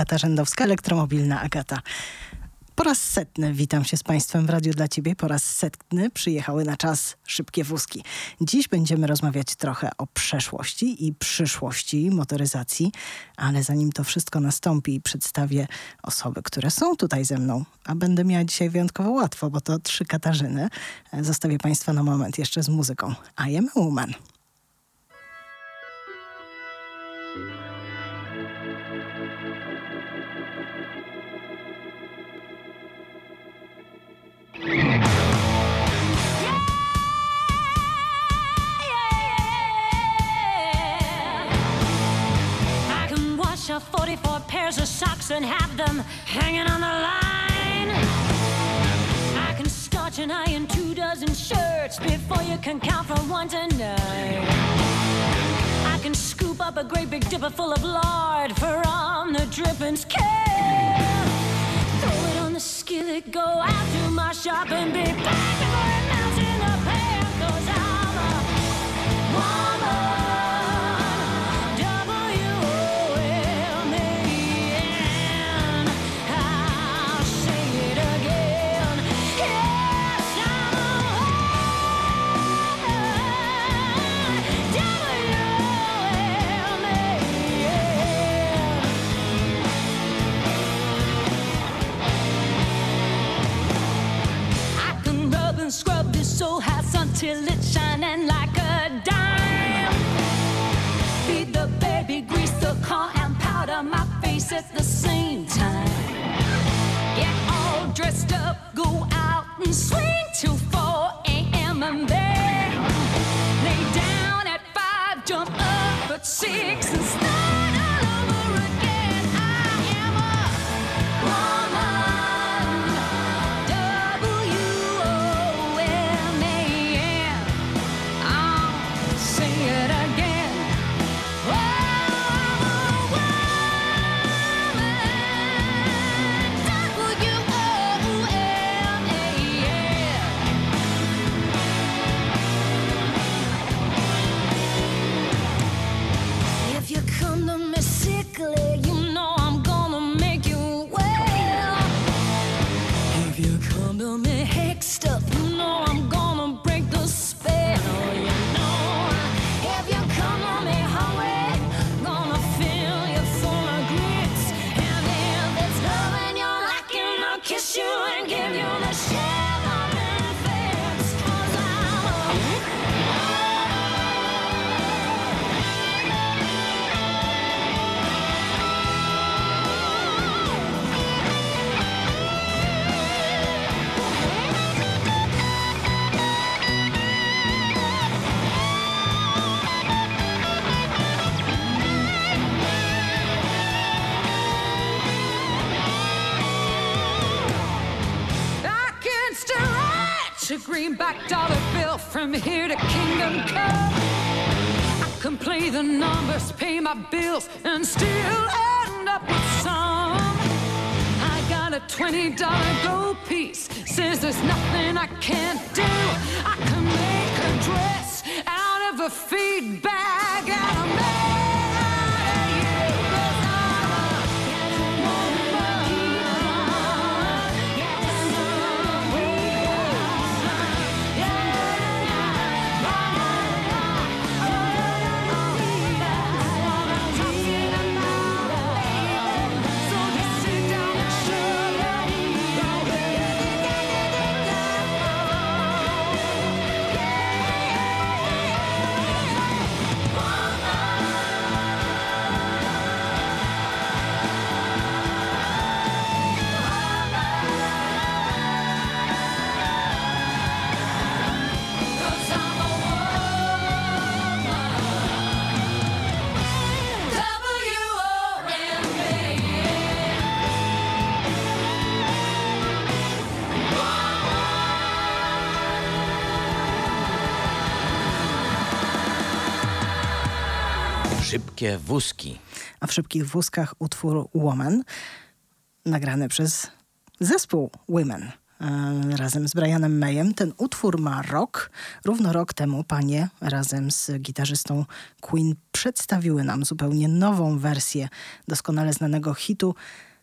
Agata Rzędowska, elektromobilna Agata. Po raz setny witam się z Państwem w Radiu dla Ciebie. Po raz setny przyjechały na czas szybkie wózki. Dziś będziemy rozmawiać trochę o przeszłości i przyszłości motoryzacji, ale zanim to wszystko nastąpi, przedstawię osoby, które są tutaj ze mną. A będę miała dzisiaj wyjątkowo łatwo, bo to trzy Katarzyny. Zostawię Państwa na moment jeszcze z muzyką. I am a woman. Of 44 pairs of socks and have them hanging on the line. I can starch and iron two dozen shirts before you can count from one to nine. I can scoop up a great big dipper full of lard from the drippings can. Throw it on the skillet, go out to my shop and be back before it melts and scrub this old house until it's shining like a dime. Feed the baby, grease the car, and powder my face at the same time. Get all dressed up, go out and swing till 4 a.m. and then lay down at 5, jump up at 6 and start a greenback dollar bill from here to Kingdom Come. I can play the numbers, pay my bills, and still end up with some. I got a twenty dollar gold piece, says there's nothing I can't do. I can make a dress out of a feed bag and a Szybkie wózki. A w szybkich wózkach utwór Woman, nagrany przez zespół Women. e, razem z Brianem Mayem. Ten utwór ma rok. Równo rok temu panie razem z gitarzystą Queen przedstawiły nam zupełnie nową wersję doskonale znanego hitu,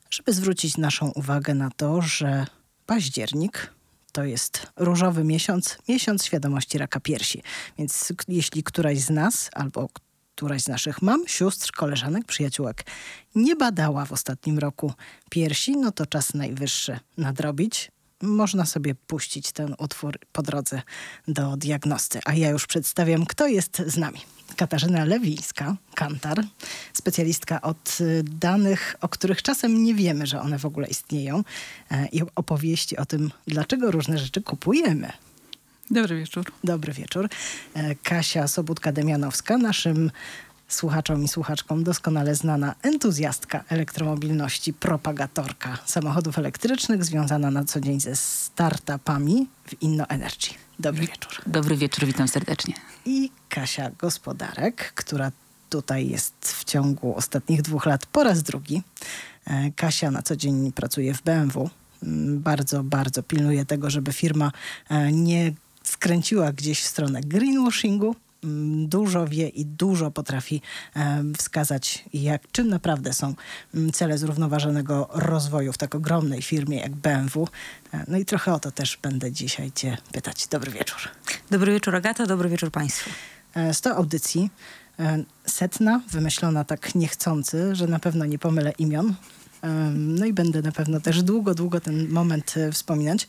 żeby zwrócić naszą uwagę na to, że październik to jest różowy miesiąc, miesiąc świadomości raka piersi. Więc jeśli któraś z nas albo któraś z naszych mam, sióstr, koleżanek, przyjaciółek nie badała w ostatnim roku piersi, no to czas najwyższy nadrobić. Można sobie puścić ten utwór po drodze do diagnosty. A ja już przedstawiam, kto jest z nami. Katarzyna Lewińska, kantar, specjalistka od y, danych, o których czasem nie wiemy, że one w ogóle istnieją e, i opowieści o tym, dlaczego różne rzeczy kupujemy. Dobry wieczór. Dobry wieczór. E, Kasia Sobudka-Demianowska, naszym słuchaczom i słuchaczkom doskonale znana entuzjastka elektromobilności, propagatorka samochodów elektrycznych, związana na co dzień ze startupami w Inno Energy. Dobry wieczór. Dobry wieczór, witam serdecznie. I Kasia Gospodarek, która tutaj jest w ciągu ostatnich dwóch lat po raz drugi. E, Kasia na co dzień pracuje w BMW. Mm, Bardzo, bardzo pilnuje tego, żeby firma e, nie skręciła gdzieś w stronę greenwashingu. Mm, Dużo wie i dużo potrafi e, wskazać, jak, czym naprawdę są mm, cele zrównoważonego rozwoju w tak ogromnej firmie jak BMW. E, No i trochę o to też będę dzisiaj Cię pytać. Dobry wieczór. Dobry wieczór, Agata, dobry wieczór Państwu. E, 100 audycji, e, setna, wymyślona tak niechcący, że na pewno nie pomylę imion. No i będę na pewno też długo, długo ten moment e, wspominać,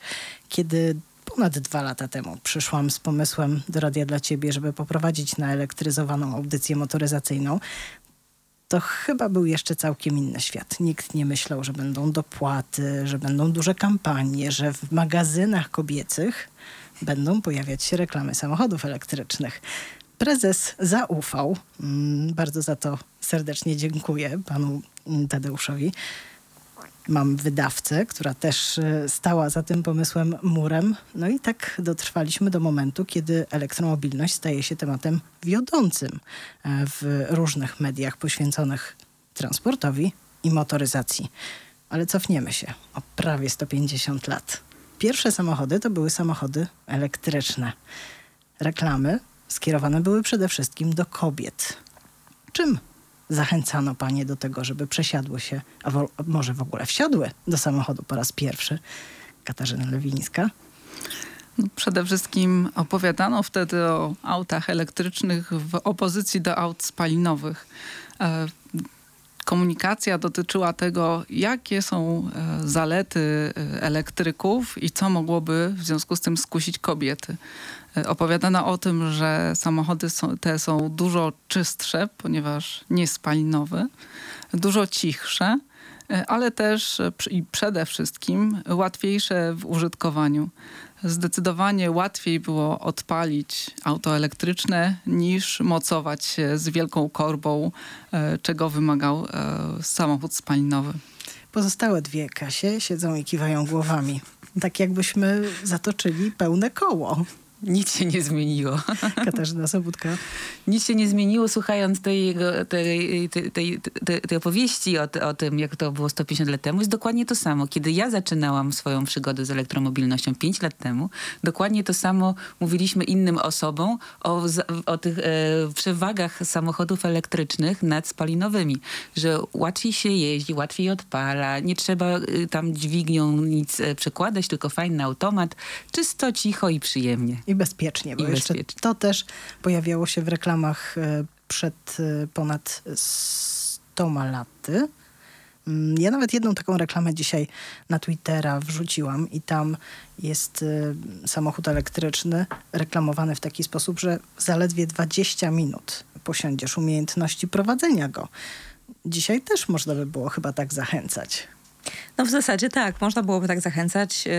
kiedy ponad dwa lata temu przyszłam z pomysłem do Radia dla Ciebie, żeby poprowadzić na elektryzowaną audycję motoryzacyjną. To chyba był jeszcze całkiem inny świat. Nikt nie myślał, że będą dopłaty, że będą duże kampanie, że w magazynach kobiecych będą pojawiać się reklamy samochodów elektrycznych. Prezes zaufał. Mm, Bardzo za to serdecznie dziękuję panu Tadeuszowi. Mam wydawcę, która też e, stała za tym pomysłem murem. No i tak dotrwaliśmy do momentu, kiedy elektromobilność staje się tematem wiodącym e, w różnych mediach poświęconych transportowi i motoryzacji. Ale cofniemy się o prawie 150 lat. Pierwsze samochody to były samochody elektryczne. Reklamy skierowane były przede wszystkim do kobiet. Czym zachęcano panie do tego, żeby przesiadły się, a może w ogóle wsiadły do samochodu po raz pierwszy? Katarzyna Lewińska. No, przede wszystkim opowiadano wtedy o autach elektrycznych w opozycji do aut spalinowych. E, Komunikacja dotyczyła tego, jakie są e, zalety e, elektryków i co mogłoby w związku z tym skusić kobiety. Opowiadano o tym, że samochody są, te są dużo czystsze, ponieważ nie spalinowe, dużo cichsze, e, ale też e, i przede wszystkim łatwiejsze w użytkowaniu. Zdecydowanie łatwiej było odpalić auto elektryczne niż mocować się z wielką korbą, e, czego wymagał samochód spalinowy. Pozostałe dwie Kasie siedzą i kiwają głowami. Tak jakbyśmy zatoczyli pełne koło. Nic się nie zmieniło. Katarzyna Sobudka. Nic się nie zmieniło słuchając tej, jego, tej, tej, tej, tej, opowieści o, o tym, jak to było 150 lat temu. Jest dokładnie to samo. Kiedy ja zaczynałam swoją przygodę z elektromobilnością 5 lat temu, dokładnie to samo mówiliśmy innym osobom o, o tych e, przewagach samochodów elektrycznych nad spalinowymi. Że łatwiej się jeździ, łatwiej odpala, nie trzeba e, tam dźwignią nic e, przekładać, tylko fajny automat. Czysto, cicho i przyjemnie. I bezpiecznie, bo I jeszcze bezpiecznie. to też pojawiało się w reklamach e, przed e, ponad 100 laty. Mm, Ja nawet jedną taką reklamę dzisiaj na Twittera wrzuciłam i tam jest e, samochód elektryczny reklamowany w taki sposób, że zaledwie 20 minut posiądziesz umiejętności prowadzenia go. Dzisiaj też można by było chyba tak zachęcać. No w zasadzie tak, można byłoby tak zachęcać. Yy,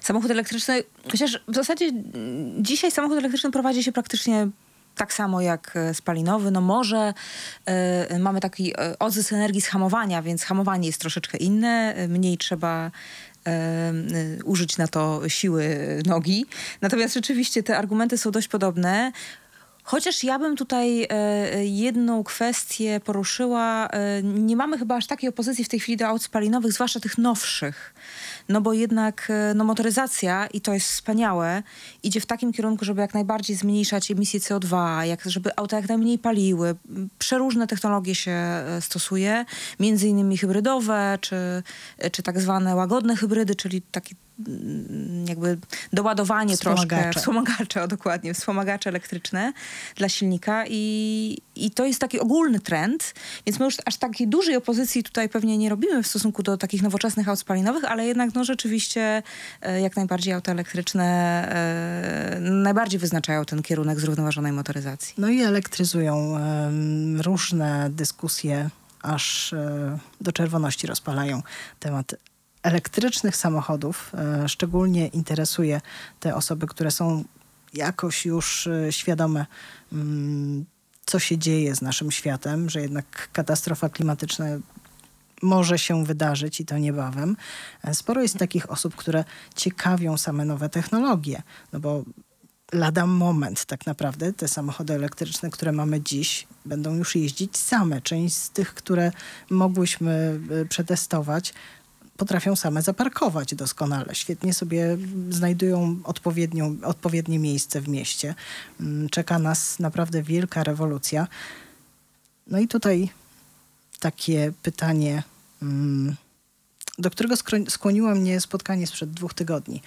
Samochód elektryczny, chociaż w zasadzie mm, dzisiaj samochód elektryczny prowadzi się praktycznie tak samo jak e, spalinowy. No może e, mamy taki e, odzysk energii z hamowania, więc hamowanie jest troszeczkę inne, mniej trzeba użyć na to siły nogi. Natomiast rzeczywiście te argumenty są dość podobne. Chociaż ja bym tutaj e, jedną kwestię poruszyła. E, nie mamy chyba aż takiej opozycji w tej chwili do aut spalinowych, zwłaszcza tych nowszych. no bo jednak e, no, motoryzacja, i to jest wspaniałe, idzie w takim kierunku, żeby jak najbardziej zmniejszać emisję CO2, jak, żeby auta jak najmniej paliły. Przeróżne technologie się e, stosuje, między innymi hybrydowe, czy, czy tak zwane łagodne hybrydy, czyli takie jakby doładowanie troszkę, wspomagacze, o dokładnie, wspomagacze elektryczne dla silnika i, i to jest taki ogólny trend, więc my już aż takiej dużej opozycji tutaj pewnie nie robimy w stosunku do takich nowoczesnych aut spalinowych, ale jednak no rzeczywiście e, jak najbardziej auta elektryczne e, najbardziej wyznaczają ten kierunek zrównoważonej motoryzacji. No i elektryzują e, różne dyskusje aż e, do czerwoności rozpalają temat elektrycznych samochodów e, szczególnie interesuje te osoby, które są jakoś już e, świadome, mm, co się dzieje z naszym światem, że jednak katastrofa klimatyczna może się wydarzyć i to niebawem. E, sporo jest takich osób, które ciekawią same nowe technologie, no bo lada moment tak naprawdę te samochody elektryczne, które mamy dziś, będą już jeździć same. Część z tych, które mogłyśmy przetestować, potrafią same zaparkować doskonale. Świetnie sobie znajdują odpowiednią, odpowiednie miejsce w mieście. Mm, czeka nas naprawdę wielka rewolucja. No i tutaj takie pytanie, mm, do którego skłoniło mnie spotkanie sprzed dwóch tygodni.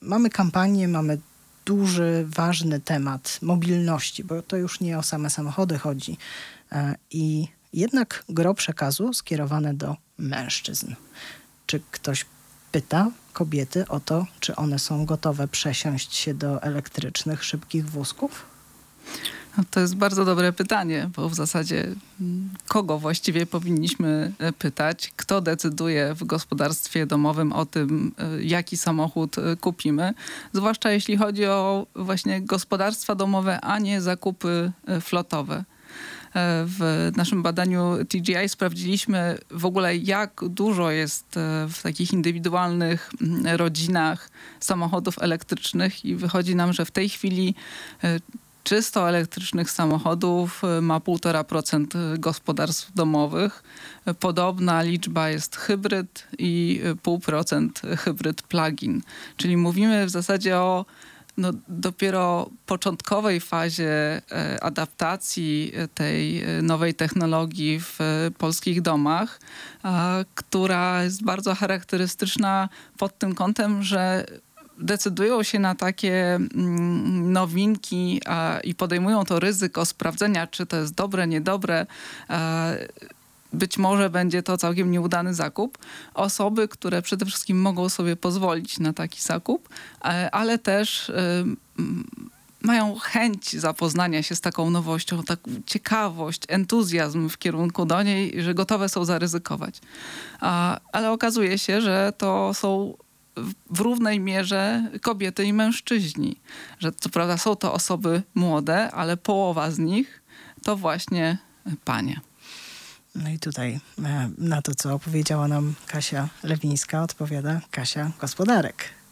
Mamy kampanię, mamy duży, ważny temat mobilności, bo to już nie o same samochody chodzi. E, I jednak gro przekazu skierowane do mężczyzn. Czy ktoś pyta kobiety o to, czy one są gotowe przesiąść się do elektrycznych, szybkich wózków? No to jest bardzo dobre pytanie, bo w zasadzie mm, kogo właściwie powinniśmy e, pytać? Kto decyduje w gospodarstwie domowym o tym, e, jaki samochód e, kupimy? Zwłaszcza jeśli chodzi o właśnie gospodarstwa domowe, a nie zakupy flotowe. W naszym badaniu TGI sprawdziliśmy w ogóle, jak dużo jest e, w takich indywidualnych mm, rodzinach samochodów elektrycznych i wychodzi nam, że w tej chwili e, czysto elektrycznych samochodów e, ma 1,5% gospodarstw domowych. Podobna liczba jest hybryd i 0,5% hybryd plug-in. Czyli mówimy w zasadzie o no, dopiero początkowej fazie e, adaptacji tej e, nowej technologii w e, polskich domach, która jest bardzo charakterystyczna pod tym kątem, że decydują się na takie mm, nowinki i podejmują to ryzyko sprawdzenia, czy to jest dobre, niedobre być może będzie to całkiem nieudany zakup. Osoby, które przede wszystkim mogą sobie pozwolić na taki zakup, e, ale też e, mają chęć zapoznania się z taką nowością, taką ciekawość, entuzjazm w kierunku do niej, że gotowe są zaryzykować. Ale okazuje się, że to są w równej mierze kobiety i mężczyźni. Że co prawda są to osoby młode, ale połowa z nich to właśnie panie. No i tutaj e, na to, co opowiedziała nam Kasia Lewińska, odpowiada Kasia Gospodarek.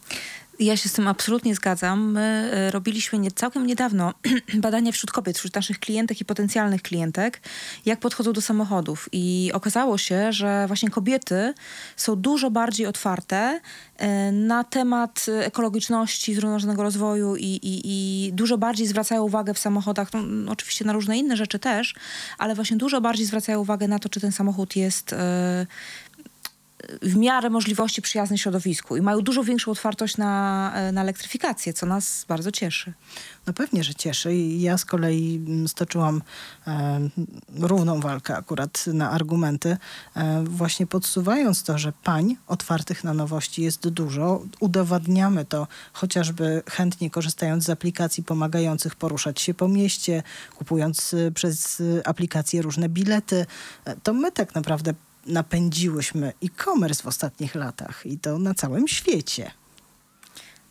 Ja się z tym absolutnie zgadzam. My e, robiliśmy nie, całkiem niedawno badania wśród kobiet, wśród naszych klientek i potencjalnych klientek, jak podchodzą do samochodów. I okazało się, że właśnie kobiety są dużo bardziej otwarte e, na temat ekologiczności, zrównoważonego rozwoju i, i, i dużo bardziej zwracają uwagę w samochodach, no, oczywiście na różne inne rzeczy też, ale właśnie dużo bardziej zwracają uwagę na to, czy ten samochód jest e, w miarę możliwości przyjazny środowisku i mają dużo większą otwartość na, e, na elektryfikację, co nas bardzo cieszy. No pewnie, że cieszy. Ja z kolei mm, stoczyłam e, równą walkę akurat na argumenty, e, właśnie podsuwając to, że pań otwartych na nowości jest dużo. Udowadniamy to chociażby chętnie korzystając z aplikacji pomagających poruszać się po mieście, kupując e, przez aplikacje różne bilety. E, to my tak naprawdę napędziłyśmy e-commerce w ostatnich latach i to na całym świecie.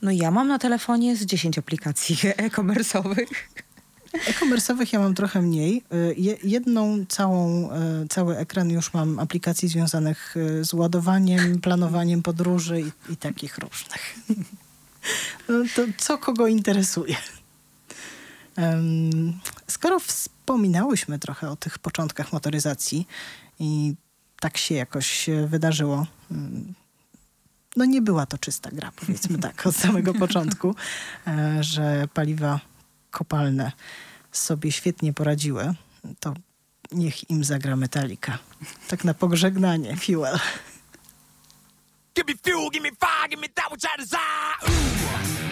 No ja mam na telefonie z 10 aplikacji e-commerce'owych. E-commerce'owych ja mam trochę mniej. Y, jedną całą, y, cały ekran już mam aplikacji związanych y, z ładowaniem, planowaniem podróży i, i takich różnych. No to co kogo interesuje? Skoro wspominałyśmy trochę o tych początkach motoryzacji i tak się jakoś wydarzyło. no nie była to czysta gra, powiedzmy tak, od samego początku, e, że paliwa kopalne sobie świetnie poradziły, to niech im zagra Metallica. Tak na pożegnanie, Fuel. Give me fuel, give me fire, give me that which I desire. Ooh.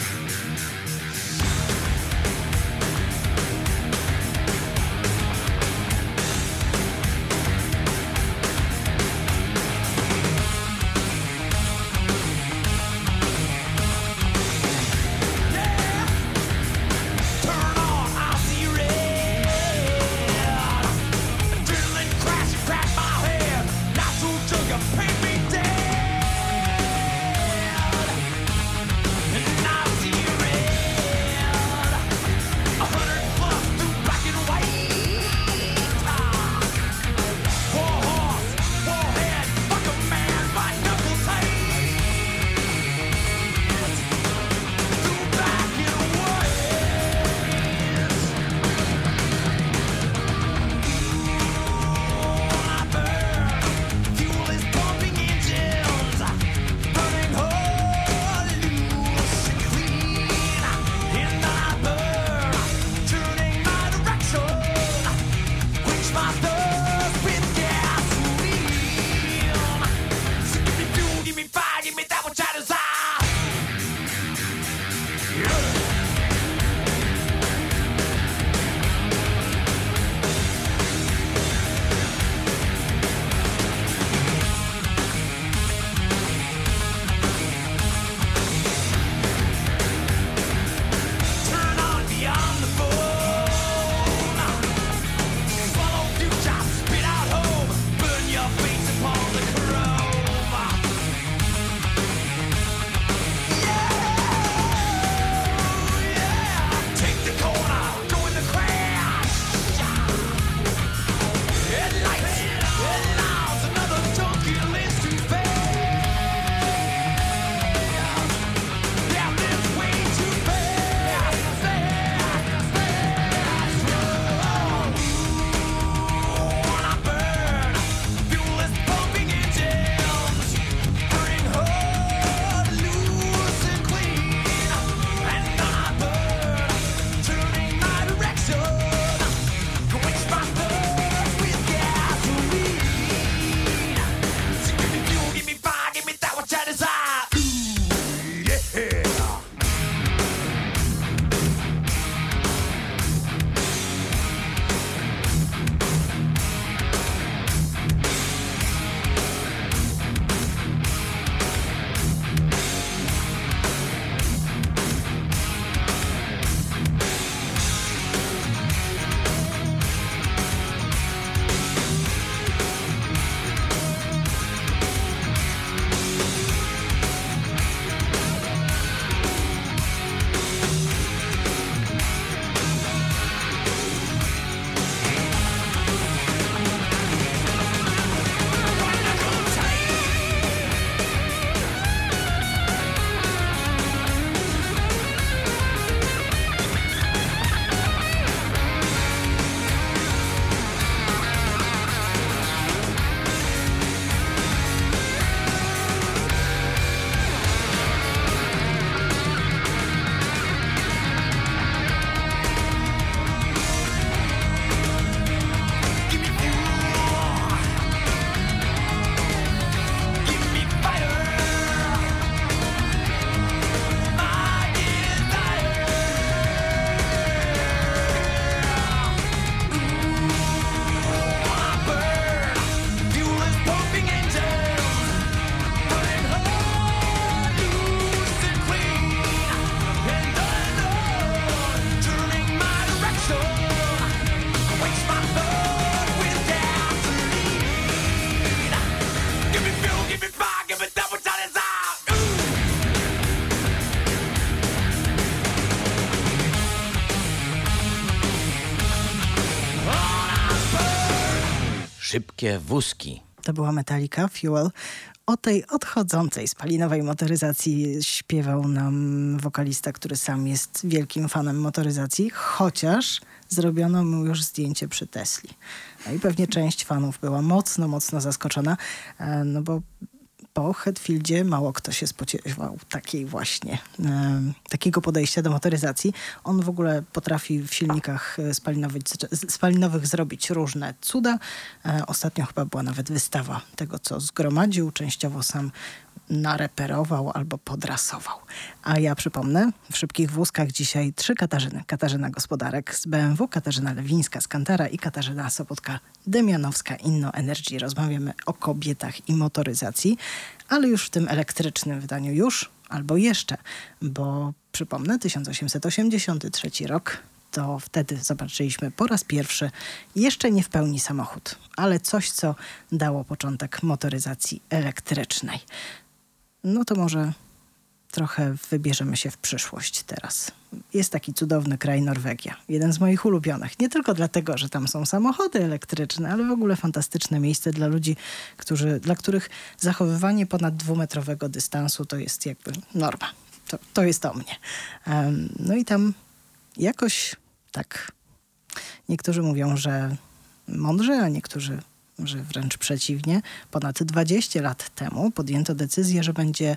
Szybkie wózki. To była Metallica, Fuel. O tej odchodzącej spalinowej motoryzacji śpiewał nam wokalista, który sam jest wielkim fanem motoryzacji, chociaż zrobiono mu już zdjęcie przy Tesli. No i pewnie część fanów była mocno, mocno zaskoczona, e, no bo po Hetfieldzie mało kto się spodziewał takiej właśnie, e, takiego podejścia do motoryzacji. On w ogóle potrafi w silnikach e, spalinowych, spalinowych zrobić różne cuda. E, ostatnio chyba była nawet wystawa tego, co zgromadził. Częściowo sam nareperował albo podrasował. A ja przypomnę, w szybkich wózkach dzisiaj trzy Katarzyny. Katarzyna Gospodarek z BMW, Katarzyna Lewińska z Kantara i Katarzyna Sobotka-Demianowska Inno Energy. Rozmawiamy o kobietach i motoryzacji, ale już w tym elektrycznym wydaniu już albo jeszcze, bo przypomnę, 1883 rok to wtedy zobaczyliśmy po raz pierwszy jeszcze nie w pełni samochód, ale coś, co dało początek motoryzacji elektrycznej. No to może trochę wybierzemy się w przyszłość teraz. Jest taki cudowny kraj Norwegia, jeden z moich ulubionych. Nie tylko dlatego, że tam są samochody elektryczne, ale w ogóle fantastyczne miejsce dla ludzi, którzy, dla których zachowywanie ponad dwumetrowego dystansu to jest jakby norma. To, to jest o mnie. Um, no i tam jakoś tak. Niektórzy mówią, że mądrze, a niektórzy, że wręcz przeciwnie. Ponad 20 lat temu podjęto decyzję, że będzie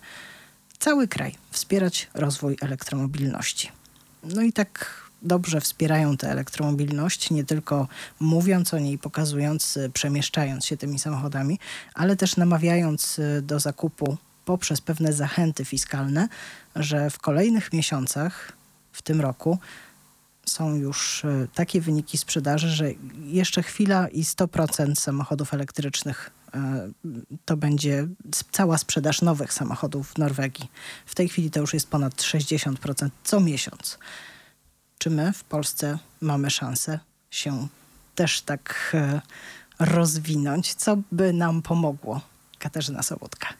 cały kraj wspierać rozwój elektromobilności. No i tak dobrze wspierają tę elektromobilność, nie tylko mówiąc o niej, pokazując, przemieszczając się tymi samochodami, ale też namawiając do zakupu poprzez pewne zachęty fiskalne, że w kolejnych miesiącach w tym roku są już e, takie wyniki sprzedaży, że jeszcze chwila i 100% samochodów elektrycznych e, to będzie cała sprzedaż nowych samochodów w Norwegii. W tej chwili to już jest ponad 60% co miesiąc. Czy my w Polsce mamy szansę się też tak e, rozwinąć? Co by nam pomogło? Katarzyna Sobotka.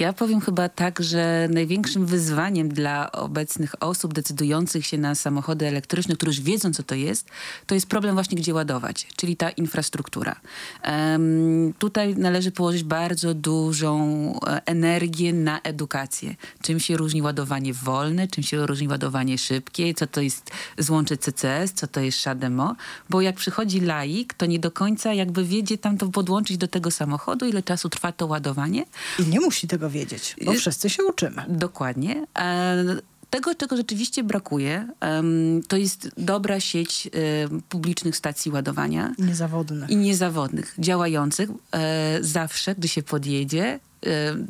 Ja powiem chyba tak, że największym wyzwaniem dla obecnych osób decydujących się na samochody elektryczne, które już wiedzą, co to jest, to jest problem właśnie, gdzie ładować, czyli ta infrastruktura. Um, tutaj należy położyć bardzo dużą e, energię na edukację. Czym się różni ładowanie wolne, czym się różni ładowanie szybkie, co to jest złącze CCS, co to jest SHADEMO, bo jak przychodzi laik, to nie do końca jakby wiedzie tam to podłączyć do tego samochodu, ile czasu trwa to ładowanie. I nie musi tego wiedzieć, bo wszyscy się uczymy. Dokładnie. E, tego, czego rzeczywiście brakuje, to jest dobra sieć publicznych stacji ładowania. Niezawodnych. I niezawodnych, działających e, zawsze, gdy się podjedzie,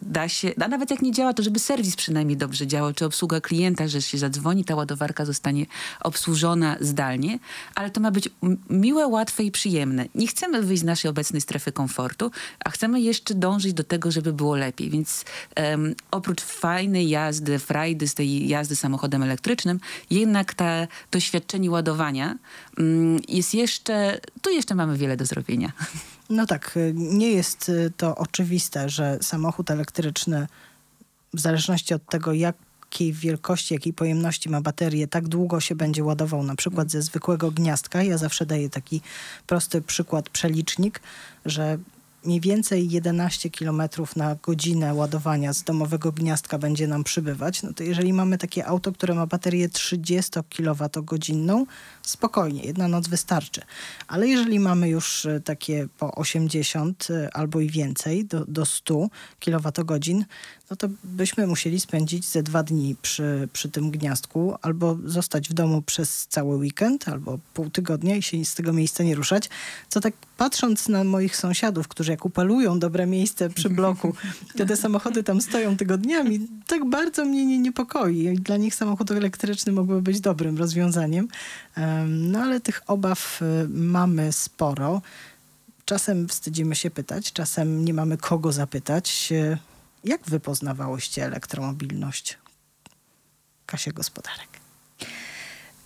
da się, a nawet jak nie działa, to żeby serwis przynajmniej dobrze działał, czy obsługa klienta, że się zadzwoni, ta ładowarka zostanie obsłużona zdalnie, ale to ma być miłe, łatwe i przyjemne. Nie chcemy wyjść z naszej obecnej strefy komfortu, a chcemy jeszcze dążyć do tego, żeby było lepiej, więc um, oprócz fajnej jazdy, frajdy z tej jazdy samochodem elektrycznym, jednak ta doświadczenie ładowania jest jeszcze, tu jeszcze mamy wiele do zrobienia. No tak, y, nie jest y, to oczywiste, że samochód elektryczny, w zależności od tego, jakiej wielkości, jakiej pojemności ma baterię, tak długo się będzie ładował, na przykład ze zwykłego gniazdka. Ja zawsze daję taki prosty przykład, przelicznik, że mniej więcej 11 km na godzinę ładowania z domowego gniazdka będzie nam przybywać, no to jeżeli mamy takie auto, które ma baterię 30 kWh, spokojnie, jedna noc wystarczy. Ale jeżeli mamy już e, takie po 80 e, albo i więcej, do, do 100 kWh, no to byśmy musieli spędzić ze dwa dni przy, przy tym gniazdku, albo zostać w domu przez cały weekend, albo pół tygodnia i się z tego miejsca nie ruszać. Co tak patrząc na moich sąsiadów, którzy jak upalują dobre miejsce przy bloku, to te samochody tam stoją tygodniami, tak bardzo mnie nie niepokoi. Dla nich samochód elektryczny mógłby być dobrym rozwiązaniem. No ale tych obaw y, mamy sporo. Czasem wstydzimy się pytać, czasem nie mamy kogo zapytać. Jak wy poznawałyście elektromobilność? Kasie Gospodarek.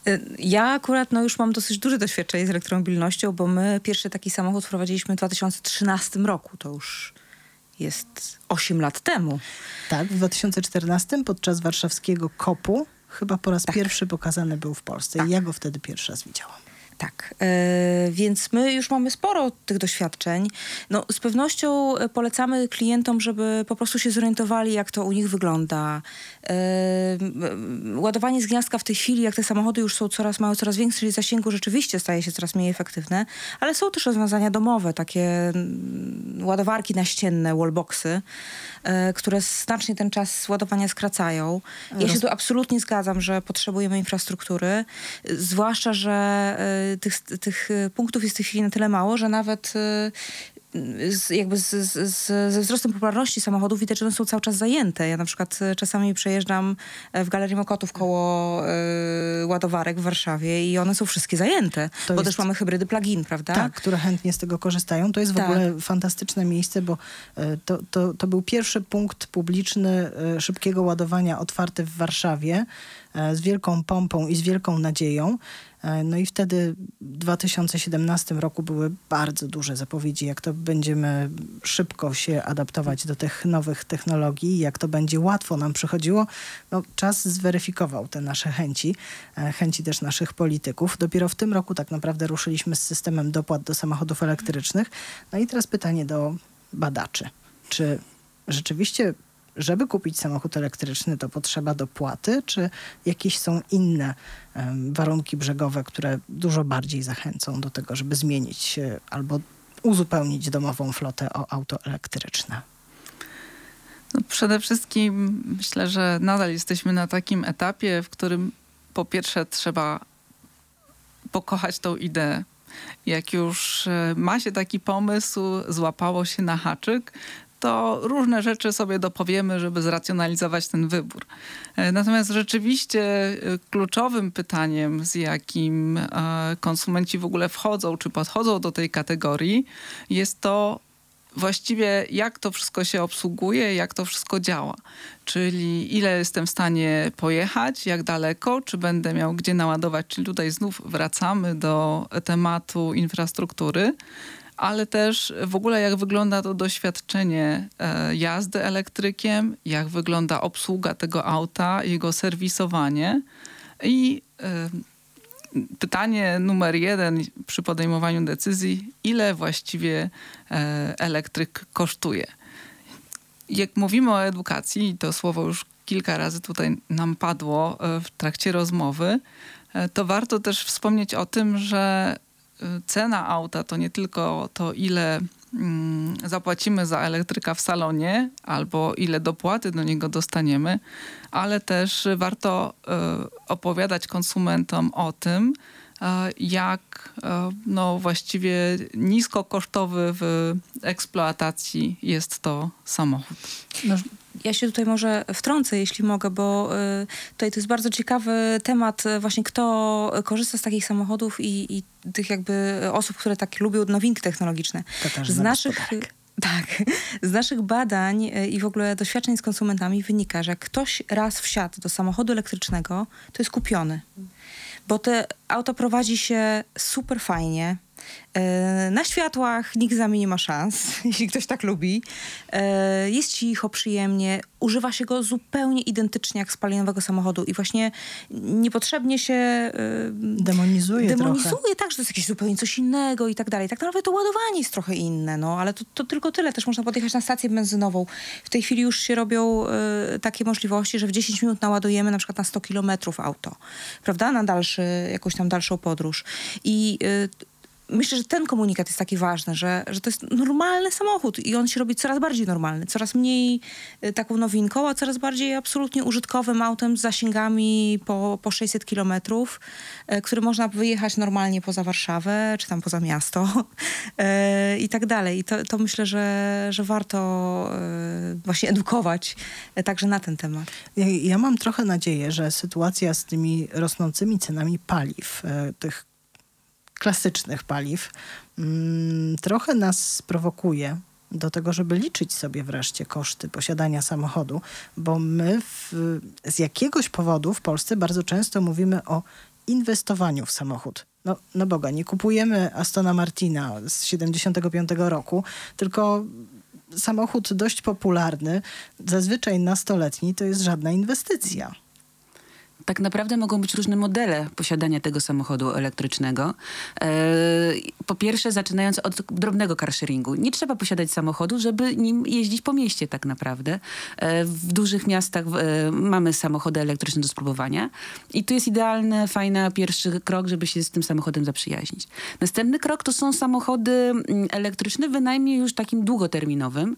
Y, ja akurat no, już mam dosyć duże doświadczenie z elektromobilnością, bo my pierwszy taki samochód wprowadziliśmy w 2013 roku. To już jest 8 lat temu. Tak, w 2014 podczas warszawskiego kopu chyba po raz tak. pierwszy pokazany był w Polsce. Tak. Ja go wtedy pierwszy raz widziałam. Tak, e, więc my już mamy sporo tych doświadczeń. No, z pewnością e, polecamy klientom, żeby po prostu się zorientowali, jak to u nich wygląda. E, ładowanie z gniazdka w tej chwili, jak te samochody już są coraz, mają coraz większy zasięgu, rzeczywiście staje się coraz mniej efektywne, ale są też rozwiązania domowe, takie mm, ładowarki naścienne, wallboxy, e, które znacznie ten czas ładowania skracają. Ja się tu absolutnie zgadzam, że potrzebujemy infrastruktury, zwłaszcza, że tych, tych e, punktów jest w tej chwili na tyle mało, że nawet e, z, jakby z, z, z, ze wzrostem popularności samochodów widać, że one są cały czas zajęte. Ja na przykład e, czasami przejeżdżam w Galerii Mokotów koło e, ładowarek w Warszawie i one są wszystkie zajęte, To bo jest- też mamy hybrydy plug-in, prawda? Tak, które chętnie z tego korzystają. To jest w Tak. ogóle fantastyczne miejsce, bo to, to, to był pierwszy punkt publiczny szybkiego ładowania otwarty w Warszawie z wielką pompą i z wielką nadzieją. E, No i wtedy w 2017 roku były bardzo duże zapowiedzi, jak to będziemy szybko się adaptować do tych nowych technologii, jak to będzie łatwo nam przychodziło. No, czas zweryfikował te nasze chęci, e, chęci też naszych polityków. Dopiero w tym roku tak naprawdę ruszyliśmy z systemem dopłat do samochodów elektrycznych. No i teraz pytanie do badaczy. Czy rzeczywiście, żeby kupić samochód elektryczny, to potrzeba dopłaty, czy jakieś są inne warunki brzegowe, które dużo bardziej zachęcą do tego, żeby zmienić albo uzupełnić domową flotę o auto elektryczne? No przede wszystkim myślę, że nadal jesteśmy na takim etapie, w którym po pierwsze trzeba pokochać tą ideę. Jak już e, ma się taki pomysł, złapało się na haczyk, to różne rzeczy sobie dopowiemy, żeby zracjonalizować ten wybór. E, Natomiast rzeczywiście e, kluczowym pytaniem, z jakim e, konsumenci w ogóle wchodzą, czy podchodzą do tej kategorii, jest to, właściwie jak to wszystko się obsługuje, jak to wszystko działa. Czyli ile jestem w stanie pojechać, jak daleko, czy będę miał gdzie naładować. Czyli tutaj znów wracamy do tematu infrastruktury, ale też w ogóle jak wygląda to doświadczenie e, jazdy elektrykiem, jak wygląda obsługa tego auta, jego serwisowanie i e, pytanie numer jeden przy podejmowaniu decyzji, ile właściwie e, elektryk kosztuje. Jak mówimy o edukacji, to słowo już kilka razy tutaj nam padło w trakcie rozmowy, to warto też wspomnieć o tym, że cena auta to nie tylko to, ile mm, zapłacimy za elektryka w salonie, albo ile dopłaty do niego dostaniemy, ale też warto e, opowiadać konsumentom o tym, e, jak e, no, właściwie niskokosztowy w eksploatacji jest to samochód. Ja się tutaj może wtrącę, jeśli mogę, bo y, tutaj to jest bardzo ciekawy temat, y, właśnie kto korzysta z takich samochodów i, i tych jakby osób, które tak lubią nowinki technologiczne. Z naszych, tak, z naszych badań y, i w ogóle doświadczeń z konsumentami wynika, że jak ktoś raz wsiadł do samochodu elektrycznego, to jest kupiony. Bo te auto prowadzi się super fajnie. E, Na światłach nikt z nami nie ma szans, jeśli ktoś tak lubi. E, Jest cicho, przyjemnie. Używa się go zupełnie identycznie jak spalinowego samochodu i właśnie niepotrzebnie się Demonizuje demonizuje, trochę. tak, że to jest jakieś zupełnie coś innego i tak dalej. Tak naprawdę to ładowanie jest trochę inne, no, ale to, to tylko tyle. Też można podjechać na stację benzynową. W tej chwili już się robią e, takie możliwości, że w 10 minut naładujemy na przykład na 100 kilometrów auto, prawda? Na dalszy, jakąś tam dalszą podróż. I Myślę, że ten komunikat jest taki ważny, że, że to jest normalny samochód i on się robi coraz bardziej normalny, coraz mniej y, taką nowinką, a coraz bardziej absolutnie użytkowym autem z zasięgami po, po 600 kilometrów, y, który można wyjechać normalnie poza Warszawę, czy tam poza miasto y, i tak dalej. I to, to myślę, że, że warto właśnie edukować także na ten temat. Ja, ja mam trochę nadzieję, że sytuacja z tymi rosnącymi cenami paliw, tych klasycznych paliw, mm, trochę nas sprowokuje do tego, żeby liczyć sobie wreszcie koszty posiadania samochodu, bo my w, z jakiegoś powodu w Polsce bardzo często mówimy o inwestowaniu w samochód. No, no Boga, nie kupujemy Astona Martina z 75 roku, tylko samochód dość popularny, zazwyczaj nastoletni, to jest żadna inwestycja. Tak naprawdę mogą być różne modele posiadania tego samochodu elektrycznego. E, po pierwsze, zaczynając od drobnego carsharingu. Nie trzeba posiadać samochodu, żeby nim jeździć po mieście tak naprawdę. E, w dużych miastach e, mamy samochody elektryczne do spróbowania i tu jest idealny, fajny pierwszy krok, żeby się z tym samochodem zaprzyjaźnić. Następny krok to są samochody mm, elektryczne, wynajmniej już takim długoterminowym.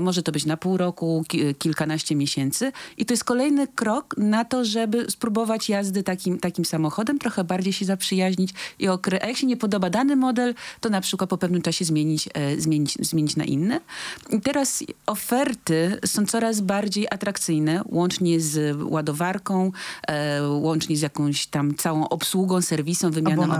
Może to być na pół roku, ki- kilkanaście miesięcy i to jest kolejny krok na to, żeby spróbować jazdy takim, takim samochodem, trochę bardziej się zaprzyjaźnić i okre- a jak się nie podoba dany model, to na przykład po pewnym czasie zmienić, e, zmienić, zmienić na inny. I teraz oferty są coraz bardziej atrakcyjne, łącznie z ładowarką, e, łącznie z jakąś tam całą obsługą, serwisem, wymianą abo-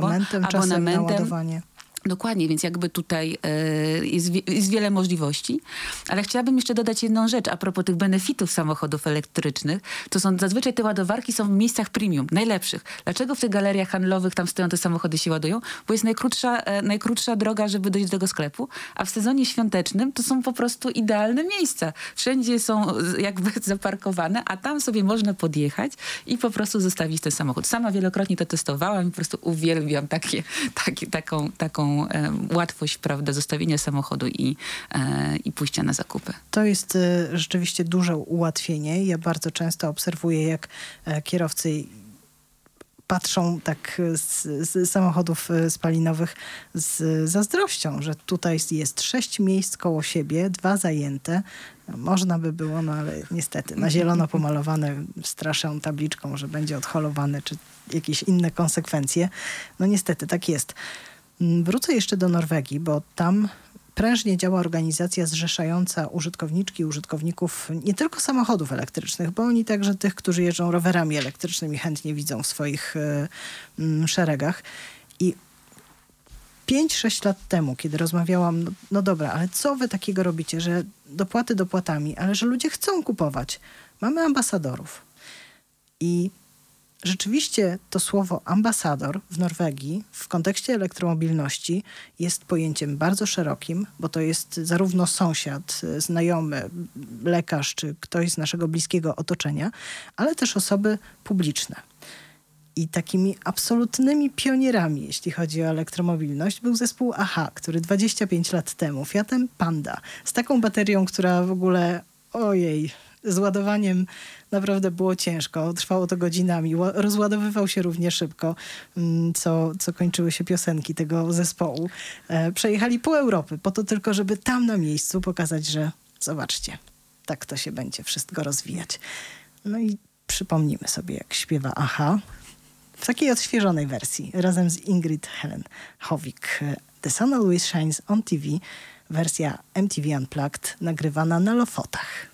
Abonamentem, ładowanie. Dokładnie, więc jakby tutaj e, jest, jest wiele możliwości. Ale chciałabym jeszcze dodać jedną rzecz a propos tych benefitów samochodów elektrycznych. To są zazwyczaj te ładowarki są w miejscach premium, najlepszych. Dlaczego w tych galeriach handlowych tam stoją te samochody się ładują? Bo jest najkrótsza, e, najkrótsza droga, żeby dojść do tego sklepu, a w sezonie świątecznym to są po prostu idealne miejsca. Wszędzie są jakby zaparkowane, a tam sobie można podjechać i po prostu zostawić ten samochód. Sama wielokrotnie to testowałam i po prostu uwielbiam takie, takie, taką, taką e, łatwość, prawda, zostawienia samochodu i, e, i pójścia na zakupy. To jest e, rzeczywiście duże ułatwienie. Ja bardzo często obserwuję, jak kierowcy patrzą tak z, z samochodów spalinowych z zazdrością, że tutaj jest sześć miejsc koło siebie, dwa zajęte. Można by było, no ale niestety na zielono pomalowane straszę tabliczką, że będzie odholowane, czy jakieś inne konsekwencje. No niestety tak jest. Mm, Wrócę jeszcze do Norwegii, bo tam prężnie działa organizacja zrzeszająca użytkowniczki i użytkowników nie tylko samochodów elektrycznych, bo oni także tych, którzy jeżdżą rowerami elektrycznymi chętnie widzą w swoich mm, szeregach. I 5-6 lat temu, kiedy rozmawiałam, no, no dobra, ale co wy takiego robicie, że dopłaty dopłatami, ale że ludzie chcą kupować. Mamy ambasadorów. I rzeczywiście to słowo ambasador w Norwegii w kontekście elektromobilności jest pojęciem bardzo szerokim, bo to jest zarówno sąsiad, y, znajomy, lekarz czy ktoś z naszego bliskiego otoczenia, ale też osoby publiczne. I takimi absolutnymi pionierami, jeśli chodzi o elektromobilność, był zespół AHA, który 25 lat temu Fiatem Panda z taką baterią, która w ogóle, ojej, z ładowaniem naprawdę było ciężko. Trwało to godzinami. Ła- Rozładowywał się równie szybko, mm, co, co kończyły się piosenki tego zespołu. E, przejechali pół Europy po to tylko, żeby tam na miejscu pokazać, że zobaczcie, tak to się będzie wszystko rozwijać. No i przypomnijmy sobie, jak śpiewa AHA w takiej odświeżonej wersji razem z Ingrid Helen Howik. The Sun Always Shines on TV, wersja MTV Unplugged, nagrywana na Lofotach.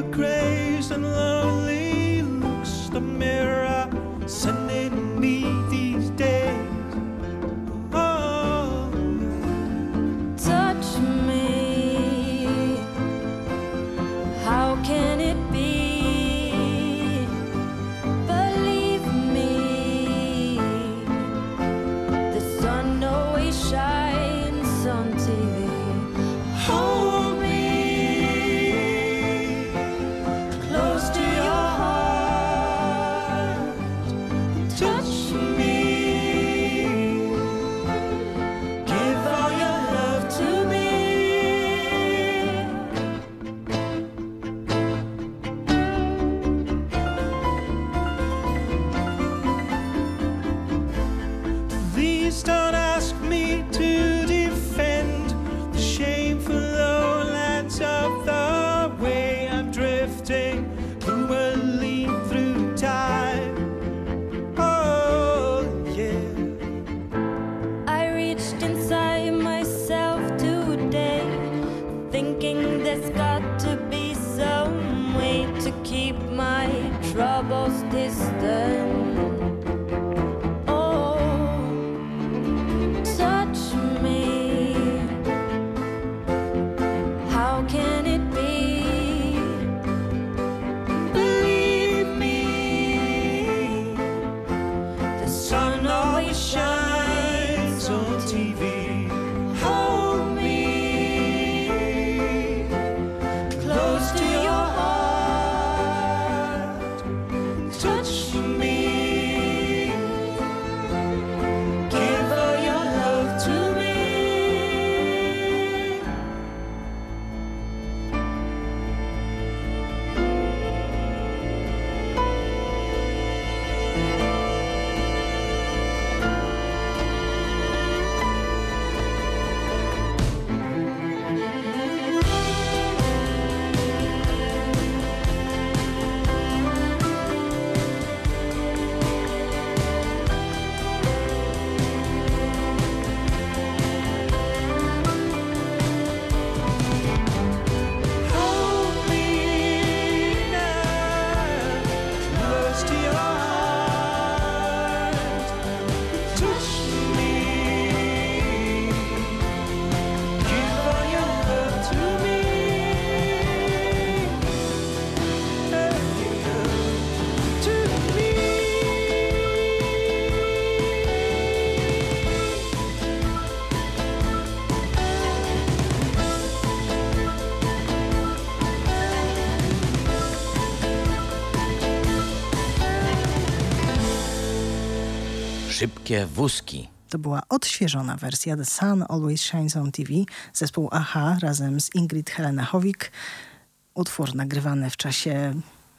the crazed and lonely looks the mirror. Wózki. To była odświeżona wersja The Sun Always Shines on TV. Zespół AHA razem z Ingrid Helena Howik. Utwór nagrywany w czasie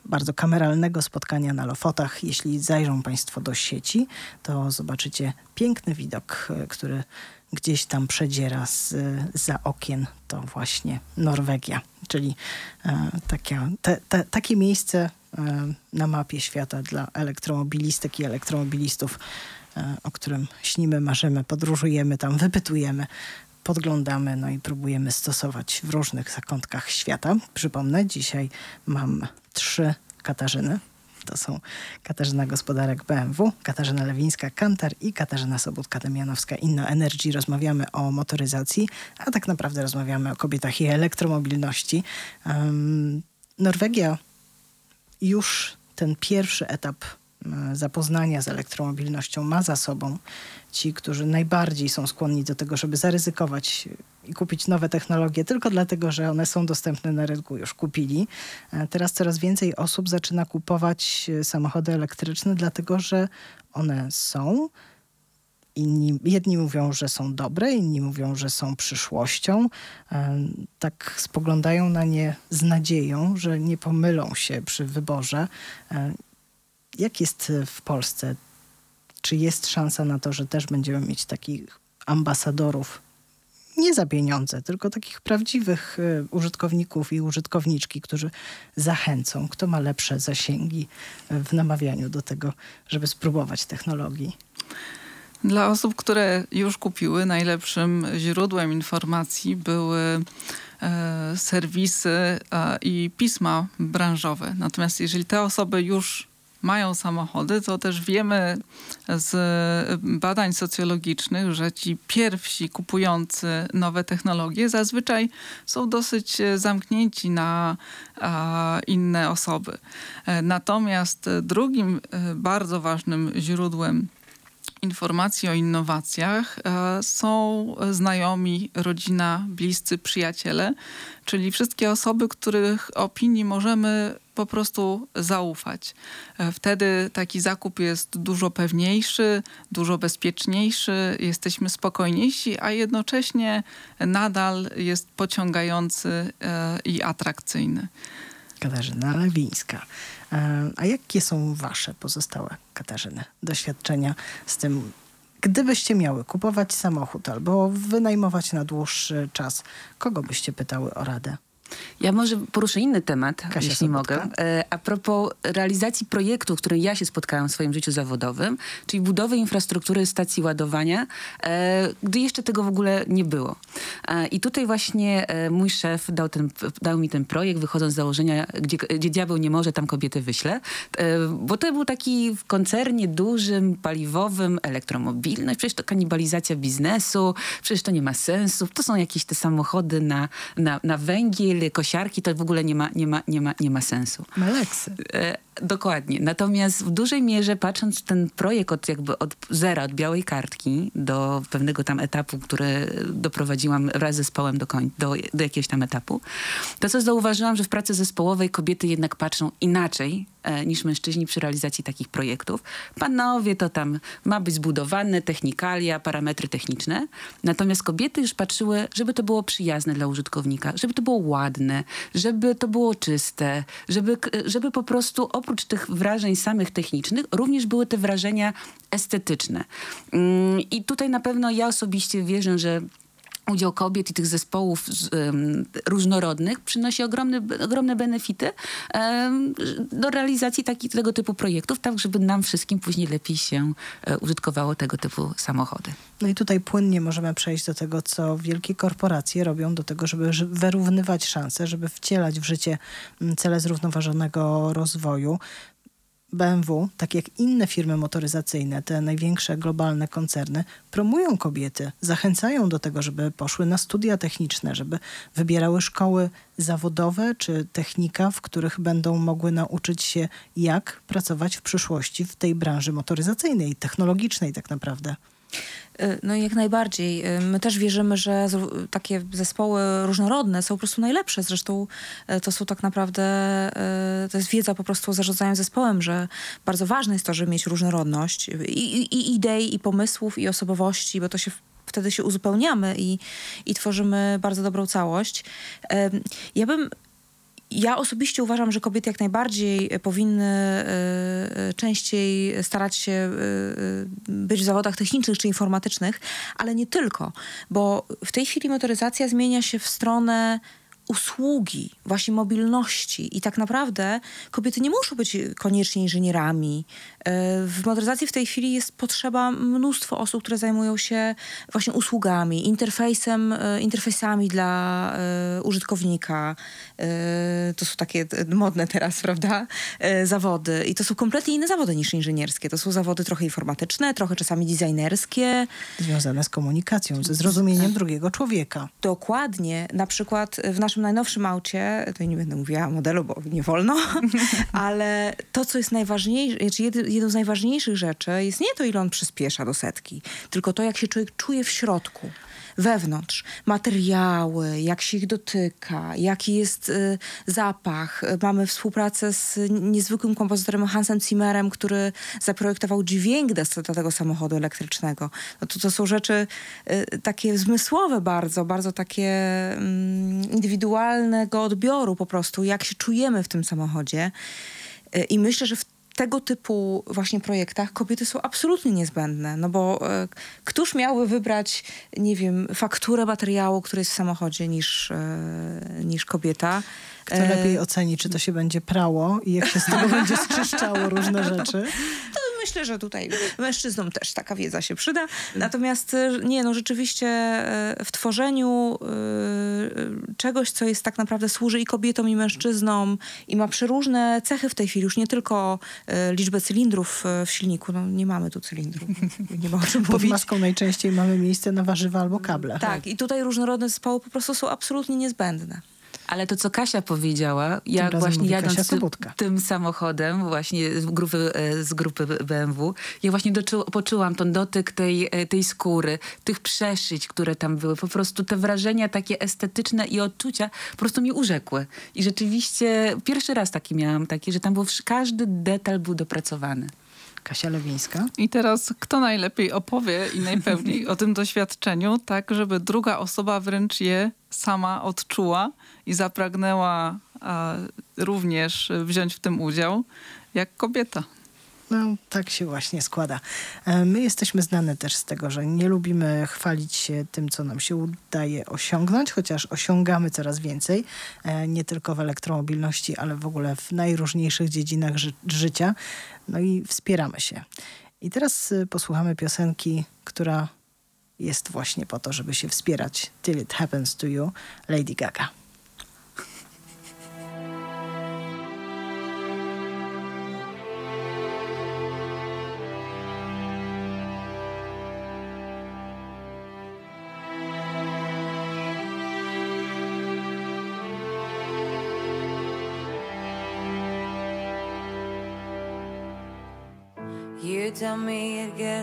bardzo kameralnego spotkania na Lofotach. Jeśli zajrzą Państwo do sieci, to zobaczycie piękny widok, e, który gdzieś tam przedziera z, za okien. To właśnie Norwegia, czyli e, takie, te, te, takie miejsce e, na mapie świata dla elektromobilistek i elektromobilistów, o którym śnimy, marzymy, podróżujemy tam, wypytujemy podglądamy, no i próbujemy stosować w różnych zakątkach świata. Przypomnę, dzisiaj mam trzy Katarzyny. To są Katarzyna Gospodarek BMW, Katarzyna Lewińska Kantar i Katarzyna Sobótka-Demianowska Inno Energy. Rozmawiamy o motoryzacji, a tak naprawdę rozmawiamy o kobietach i elektromobilności. Um, Norwegia już ten pierwszy etap e, zapoznania z elektromobilnością ma za sobą. Ci, którzy najbardziej są skłonni do tego, żeby zaryzykować i kupić nowe technologie tylko dlatego, że one są dostępne na rynku, już kupili. E, Teraz coraz więcej osób zaczyna kupować e, samochody elektryczne, dlatego że one są. Inni, jedni mówią, że są dobre, inni mówią, że są przyszłością. E, Tak spoglądają na nie z nadzieją, że nie pomylą się przy wyborze. E, Jak jest w Polsce? Czy jest szansa na to, że też będziemy mieć takich ambasadorów nie za pieniądze, tylko takich prawdziwych e, użytkowników i użytkowniczki, którzy zachęcą, kto ma lepsze zasięgi e, w namawianiu do tego, żeby spróbować technologii. Dla osób, które już kupiły, najlepszym źródłem informacji były e, serwisy e, i pisma branżowe. Natomiast jeżeli te osoby już mają samochody, to też wiemy z badań socjologicznych, że ci pierwsi kupujący nowe technologie zazwyczaj są dosyć e, zamknięci na inne osoby. E, Natomiast drugim e, bardzo ważnym źródłem informacji o innowacjach e, są znajomi, rodzina, bliscy, przyjaciele, czyli wszystkie osoby, których opinii możemy po prostu zaufać. E, Wtedy taki zakup jest dużo pewniejszy, dużo bezpieczniejszy, jesteśmy spokojniejsi, a jednocześnie nadal jest pociągający e, i atrakcyjny. Katarzyna Lewińska. E, A jakie są wasze pozostałe, Katarzyny, doświadczenia z tym, gdybyście miały kupować samochód albo wynajmować na dłuższy czas, kogo byście pytały o radę? Ja może poruszę inny temat, Kasia jeśli Sobotka. mogę. E, A propos realizacji projektu, w którym ja się spotkałam w swoim życiu zawodowym, czyli budowy infrastruktury stacji ładowania, e, gdy jeszcze tego w ogóle nie było. E, I tutaj właśnie mój szef dał, ten, dał mi ten projekt, wychodząc z założenia, gdzie, gdzie diabeł nie może, tam kobiety wyśle. E, Bo to był taki w koncernie dużym, paliwowym, elektromobilność, przecież to kanibalizacja biznesu, przecież to nie ma sensu. To są jakieś te samochody na, na, na węgiel, kosiarki, to w ogóle nie ma, nie ma, nie ma, nie ma sensu. Meleksy. E, dokładnie. Natomiast w dużej mierze patrząc ten projekt od jakby od zera, od białej kartki do pewnego tam etapu, który doprowadziłam wraz z zespołem do, koń, do, do jakiegoś tam etapu, to co zauważyłam, że w pracy zespołowej kobiety jednak patrzą inaczej e, niż mężczyźni przy realizacji takich projektów. Panowie to tam ma być zbudowane, technikalia, parametry techniczne. Natomiast kobiety już patrzyły, żeby to było przyjazne dla użytkownika, żeby to było ładne, żeby to było czyste, żeby, k- żeby po prostu oprócz tych wrażeń samych technicznych, również były te wrażenia estetyczne. Mm, I tutaj na pewno ja osobiście wierzę, że udział kobiet i tych zespołów em, różnorodnych przynosi ogromne, ogromne benefity em, do realizacji taki, tego typu projektów, tak żeby nam wszystkim później lepiej się e, użytkowało tego typu samochody. No i tutaj płynnie możemy przejść do tego, co wielkie korporacje robią do tego, żeby wyrównywać szanse, żeby wcielać w życie cele zrównoważonego rozwoju. BMW, tak jak inne firmy motoryzacyjne, te największe globalne koncerny, promują kobiety, zachęcają do tego, żeby poszły na studia techniczne, żeby wybierały szkoły zawodowe czy technika, w których będą mogły nauczyć się, jak pracować w przyszłości w tej branży motoryzacyjnej, technologicznej tak naprawdę. Y, No jak najbardziej. Y, My też wierzymy, że takie zespoły różnorodne są po prostu najlepsze. Zresztą y, to są tak naprawdę, to jest wiedza po prostu o zarządzaniu zespołem, że bardzo ważne jest to, żeby mieć różnorodność i, i, i idei, i pomysłów, i osobowości, bo to się wtedy się uzupełniamy i, i tworzymy bardzo dobrą całość. Ja bym ja osobiście uważam, że kobiety jak najbardziej e, powinny e, e, częściej starać się być w zawodach technicznych czy informatycznych, ale nie tylko, bo w tej chwili motoryzacja zmienia się w stronę usługi, właśnie mobilności i tak naprawdę kobiety nie muszą być koniecznie inżynierami. W motoryzacji w tej chwili jest potrzeba mnóstwo osób, które zajmują się właśnie usługami, interfejsem, e, interfejsami dla e, użytkownika. E, To są takie modne teraz, prawda, zawody. I to są kompletnie inne zawody niż inżynierskie. To są zawody trochę informatyczne, trochę czasami designerskie. Związane z komunikacją, ze zrozumieniem drugiego człowieka. Dokładnie. Na przykład w naszym najnowszym aucie, tutaj nie będę mówiła modelu, bo nie wolno, ale to, co jest najważniejsze, znaczy jedy- jedną z najważniejszych rzeczy jest nie to, ile on przyspiesza do setki, tylko to, jak się człowiek czuje w środku. Wewnątrz, materiały, jak się ich dotyka, jaki jest y, zapach. Y, Mamy współpracę z niezwykłym kompozytorem Hansem Zimmerem, który zaprojektował dźwięk do, tego samochodu elektrycznego. No to, to są rzeczy y, takie zmysłowe bardzo, bardzo takie mm, indywidualnego odbioru po prostu, jak się czujemy w tym samochodzie. Y, I myślę, że w tego typu właśnie projektach kobiety są absolutnie niezbędne, no bo e, któż miałby wybrać, nie wiem, fakturę materiału, który jest w samochodzie niż, e, niż kobieta. Kto E, lepiej oceni, czy to się będzie prało i jak się z tego będzie sczyszczało różne rzeczy. To myślę, że tutaj mężczyznom też taka wiedza się przyda. Natomiast e, nie, no rzeczywiście e, w tworzeniu e, czegoś, co jest tak naprawdę służy i kobietom, i mężczyznom i ma przeróżne cechy w tej chwili, już nie tylko liczbę cylindrów w silniku, no nie mamy tu cylindrów, nie ma o czym Pod mówić. maską najczęściej mamy miejsce na warzywa albo kable. Tak, i tutaj różnorodne zespoły po prostu są absolutnie niezbędne. Ale to, co Kasia powiedziała, razem właśnie jadąc tym, samochodem właśnie z grupy, e, z grupy BMW, ja właśnie doczu, poczułam ten dotyk tej, e, tej skóry, tych przeszyć, które tam były. Po prostu te wrażenia takie estetyczne i odczucia po prostu mi urzekły. I rzeczywiście pierwszy raz taki miałam, taki, że tam był, każdy detal był dopracowany. Kasia Lewińska. I teraz kto najlepiej opowie i najpewniej o tym doświadczeniu, tak żeby druga osoba wręcz je sama odczuła i zapragnęła również wziąć w tym udział, jak kobieta. No, tak się właśnie składa. E, My jesteśmy znane też z tego, że nie lubimy chwalić się tym, co nam się udaje osiągnąć, chociaż osiągamy coraz więcej, e, nie tylko w elektromobilności, ale w ogóle w najróżniejszych dziedzinach ży- życia. No i wspieramy się. I teraz y, posłuchamy piosenki, która jest właśnie po to, żeby się wspierać. Till it happens to you, Lady Gaga.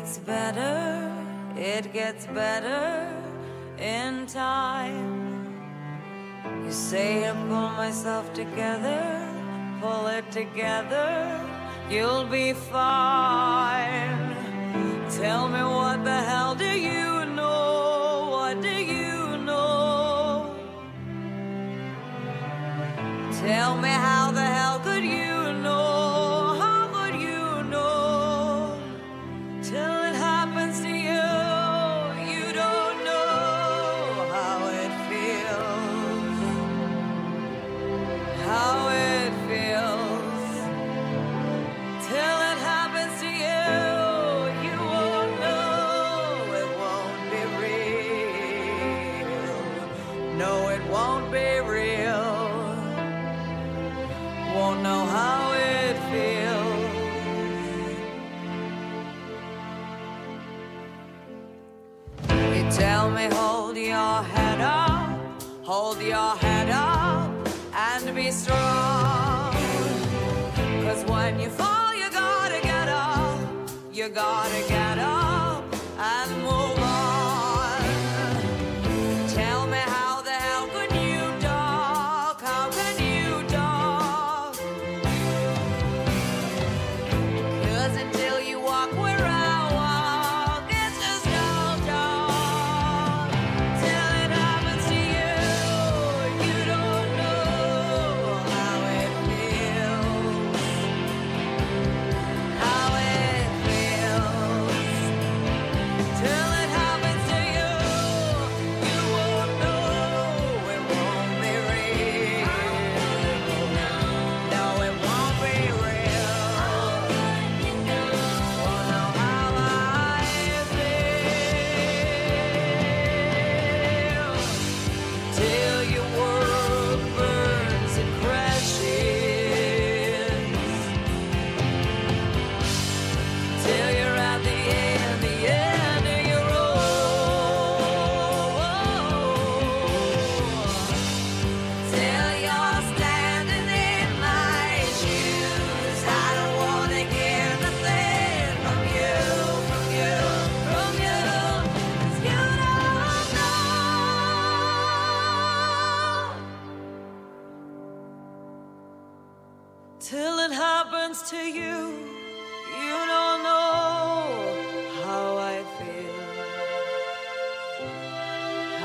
Gets better, it gets better in time. You say I pull myself together, pull it together, you'll be fine. Tell me what the hell do you gotta get up and move.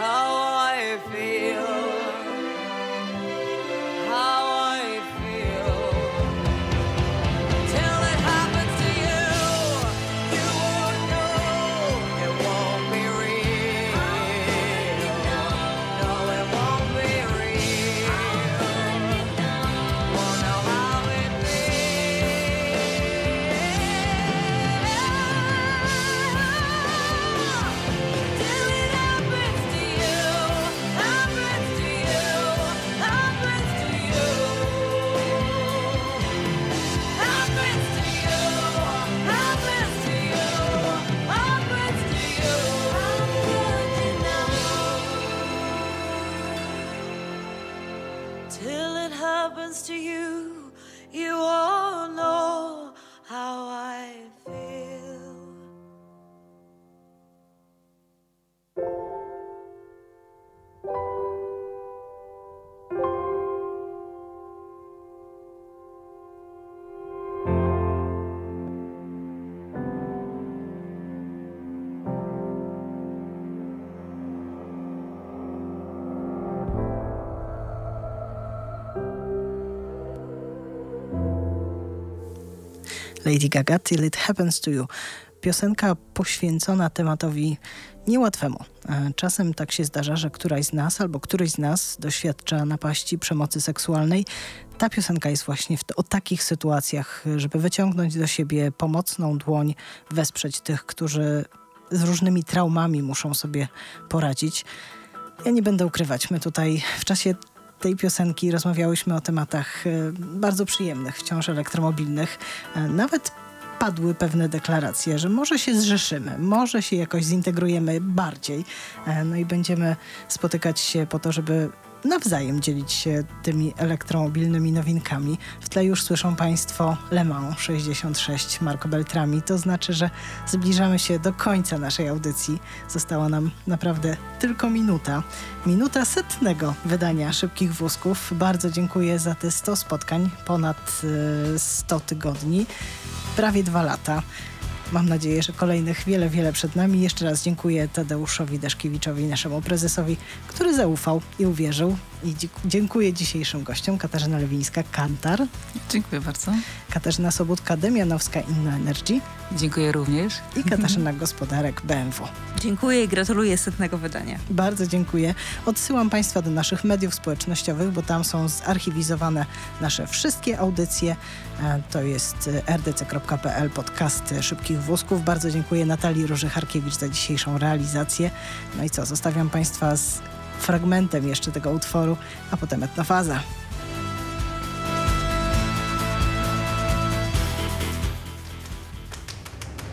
How I feel. Lady Gaga, Till It Happens to You. Piosenka poświęcona tematowi niełatwemu. Czasem tak się zdarza, że któraś z nas albo któryś z nas doświadcza napaści, przemocy seksualnej. Ta piosenka jest właśnie w, o takich sytuacjach, żeby wyciągnąć do siebie pomocną dłoń, wesprzeć tych, którzy z różnymi traumami muszą sobie poradzić. Ja nie będę ukrywać, my tutaj w czasie tej piosenki rozmawiałyśmy o tematach e, bardzo przyjemnych, wciąż elektromobilnych. E, Nawet padły pewne deklaracje, że może się zrzeszymy, może się jakoś zintegrujemy bardziej. E, No i będziemy spotykać się po to, żeby nawzajem dzielić się tymi elektromobilnymi nowinkami. W tle już słyszą Państwo Le Mans 66 Marco Beltrami. To znaczy, że zbliżamy się do końca naszej audycji. Została nam naprawdę tylko minuta. Minuta setnego wydania Szybkich Wózków. Bardzo dziękuję za te 100 spotkań, ponad e, 100 tygodni, prawie dwa lata. Mam nadzieję, że kolejnych wiele, wiele przed nami. Jeszcze raz dziękuję Tadeuszowi Deszkiewiczowi, naszemu prezesowi, który zaufał i uwierzył. I dzi- dziękuję dzisiejszym gościom Katarzyna Lewińska-Kantar, Dziękuję bardzo. Katarzyna Sobótka-Demianowska Inna Energy Dziękuję również. i Katarzyna Gospodarek BMW. Dziękuję i gratuluję setnego wydania. Bardzo dziękuję. Odsyłam Państwa do naszych mediów społecznościowych, bo tam są zarchiwizowane nasze wszystkie audycje. To jest e, rdc.pl podcasty Szybkich Wózków. Bardzo dziękuję Natalii Róży-Harkiewicz za dzisiejszą realizację. No i co, zostawiam Państwa z fragmentem jeszcze tego utworu, a potem etnofaza.